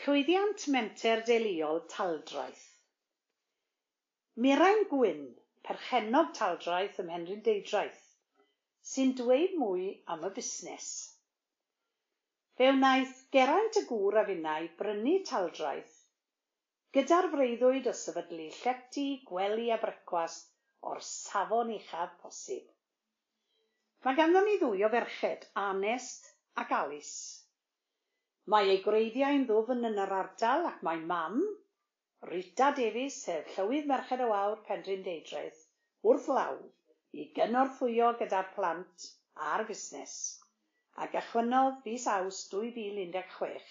Llwyddiant Menter Deuluol Taldraeth. Merain Gwyn, perchennog Taldraeth ym Mhenrhyndedraeth, sy'n dweud mwy am y busnes. Fe wnaeth Geraint y Gŵr a Finnau brynu Taldraeth gyda'r freuddwyd o sefydlu llety, gwely a brecwast o'r safon uchaf posib. Mae ganddo ni ddwy o ferched, Anest ac Alice. Mae ei gwreiddiau'n ddwfn yn yr ardal ac mae mam, Rita Davies, sef Llywydd Merched y Wawr Penrhyndeudraeth, wrth law i gynorthwyo gyda'r plant a'r busnes, a gychwynnodd fis aws 2016,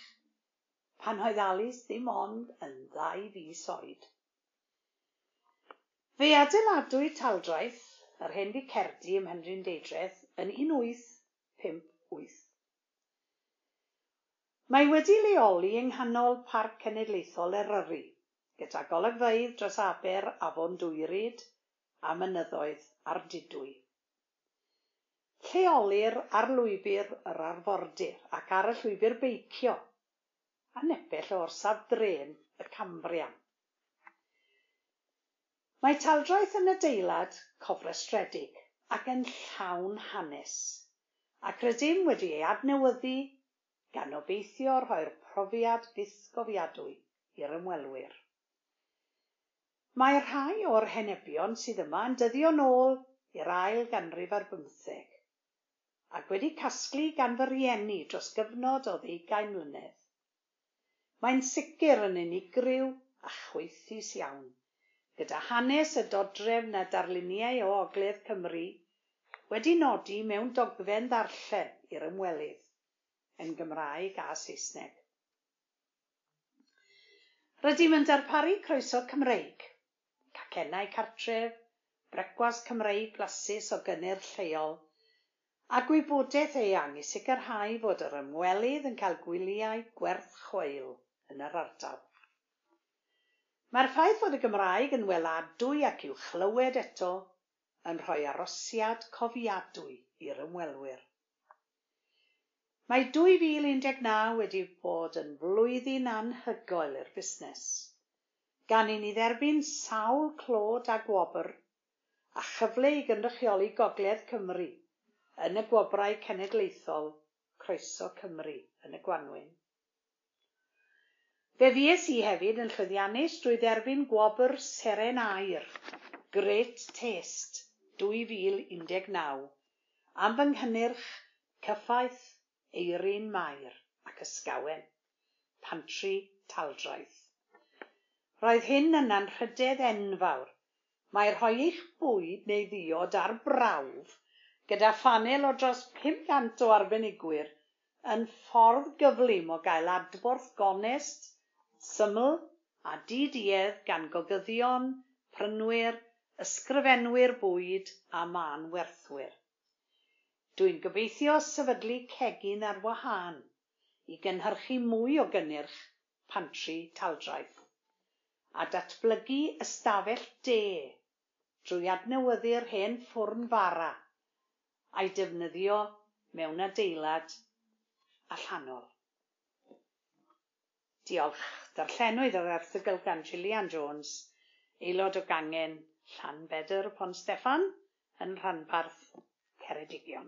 pan oedd Alice ddim ond yn ddau fis oed. Fe adeiladwyd taldraeth yr hen di Cerdi ym Mhenrhyndeudraeth yn 1858. Mae wedi leoli yng nghanol Parc Cenedlaethol Eryri, gyda golygfeydd dros aber Afon Dwyryd a mynyddoedd ar Didwy. Lleolir ar lwybr yr arfordir ac ar y llwybr beicio, a nepell o orsaf dren y Cambrian. Mae taldraeth yn adeilad cofrestredig ac yn llawn hanes, ac rydym wedi ei adnewyddu gan obeithio rhoi'r profiad ddisgofiadwy i'r ymwelwyr. Mae rhai o'r henebion sydd yma yn dyddio nôl i'r ail ganrif ar bymtheg ac wedi casglu gan fy rieni dros gyfnod o ddeugain mlynedd. Mae'n sicr yn unigryw a chweithus iawn, gyda hanes y dodrefn a darluniau o Ogledd Cymru wedi nodi mewn dogfen ddarllen i'r ymwelydd yn Gymraeg a Saesneg. Rydym yn darparu croeso Cymreig, cacennau cartref, brecwas Cymreig blasus o gynnyrch lleol, a gwybodaeth eang i sicrhau fod yr ymwelydd yn cael gwyliau gwerth chweil yn yr ardal. Mae'r ffaith fod y Gymraeg yn weladwy ac i'w chlywed eto yn rhoi arosiad cofiadwy i'r ymwelwyr. Mae dwy fil un deg naw wedi bod yn flwyddyn anhygoel i'r busnes. Gan i ni dderbyn sawl clod a gwobr a chyfle i gynrychioli Gogledd Cymru yn y gwobrau cenedlaethol Croeso Cymru yn y Gwanwyn. Fe fues i hefyd yn llwyddiannus drwy dderbyn gwobr Seren Aur, Great Taste 2019, am fy nghynnyrch cyffaith eirin Mair ac ysgawen, pantri taldraeth. Roedd hyn yna'n rhydedd enfawr. Mae rhoi eich bwyd neu ddiod ar brawf gyda phanel o dros 500 o arbenigwyr yn ffordd gyflym o gael adborth gonest, syml a diduedd gan gogyddion, prynwyr, ysgrifenwyr bwyd a mân werthwyr. Dwi'n gobeithio sefydlu cegin ar wahân i gynhyrchu mwy o gynnyrch pantri taldraeth, a datblygu ystafell de drwy adnewyddu'r hen ffwrn fara a'i defnyddio mewn adeilad allanol. Diolch. Darllenwyd yr erthygl gan Gillian Jones, aelod o gangen Llanbedr Pont Steffan yn rhanbarth Ceredigion.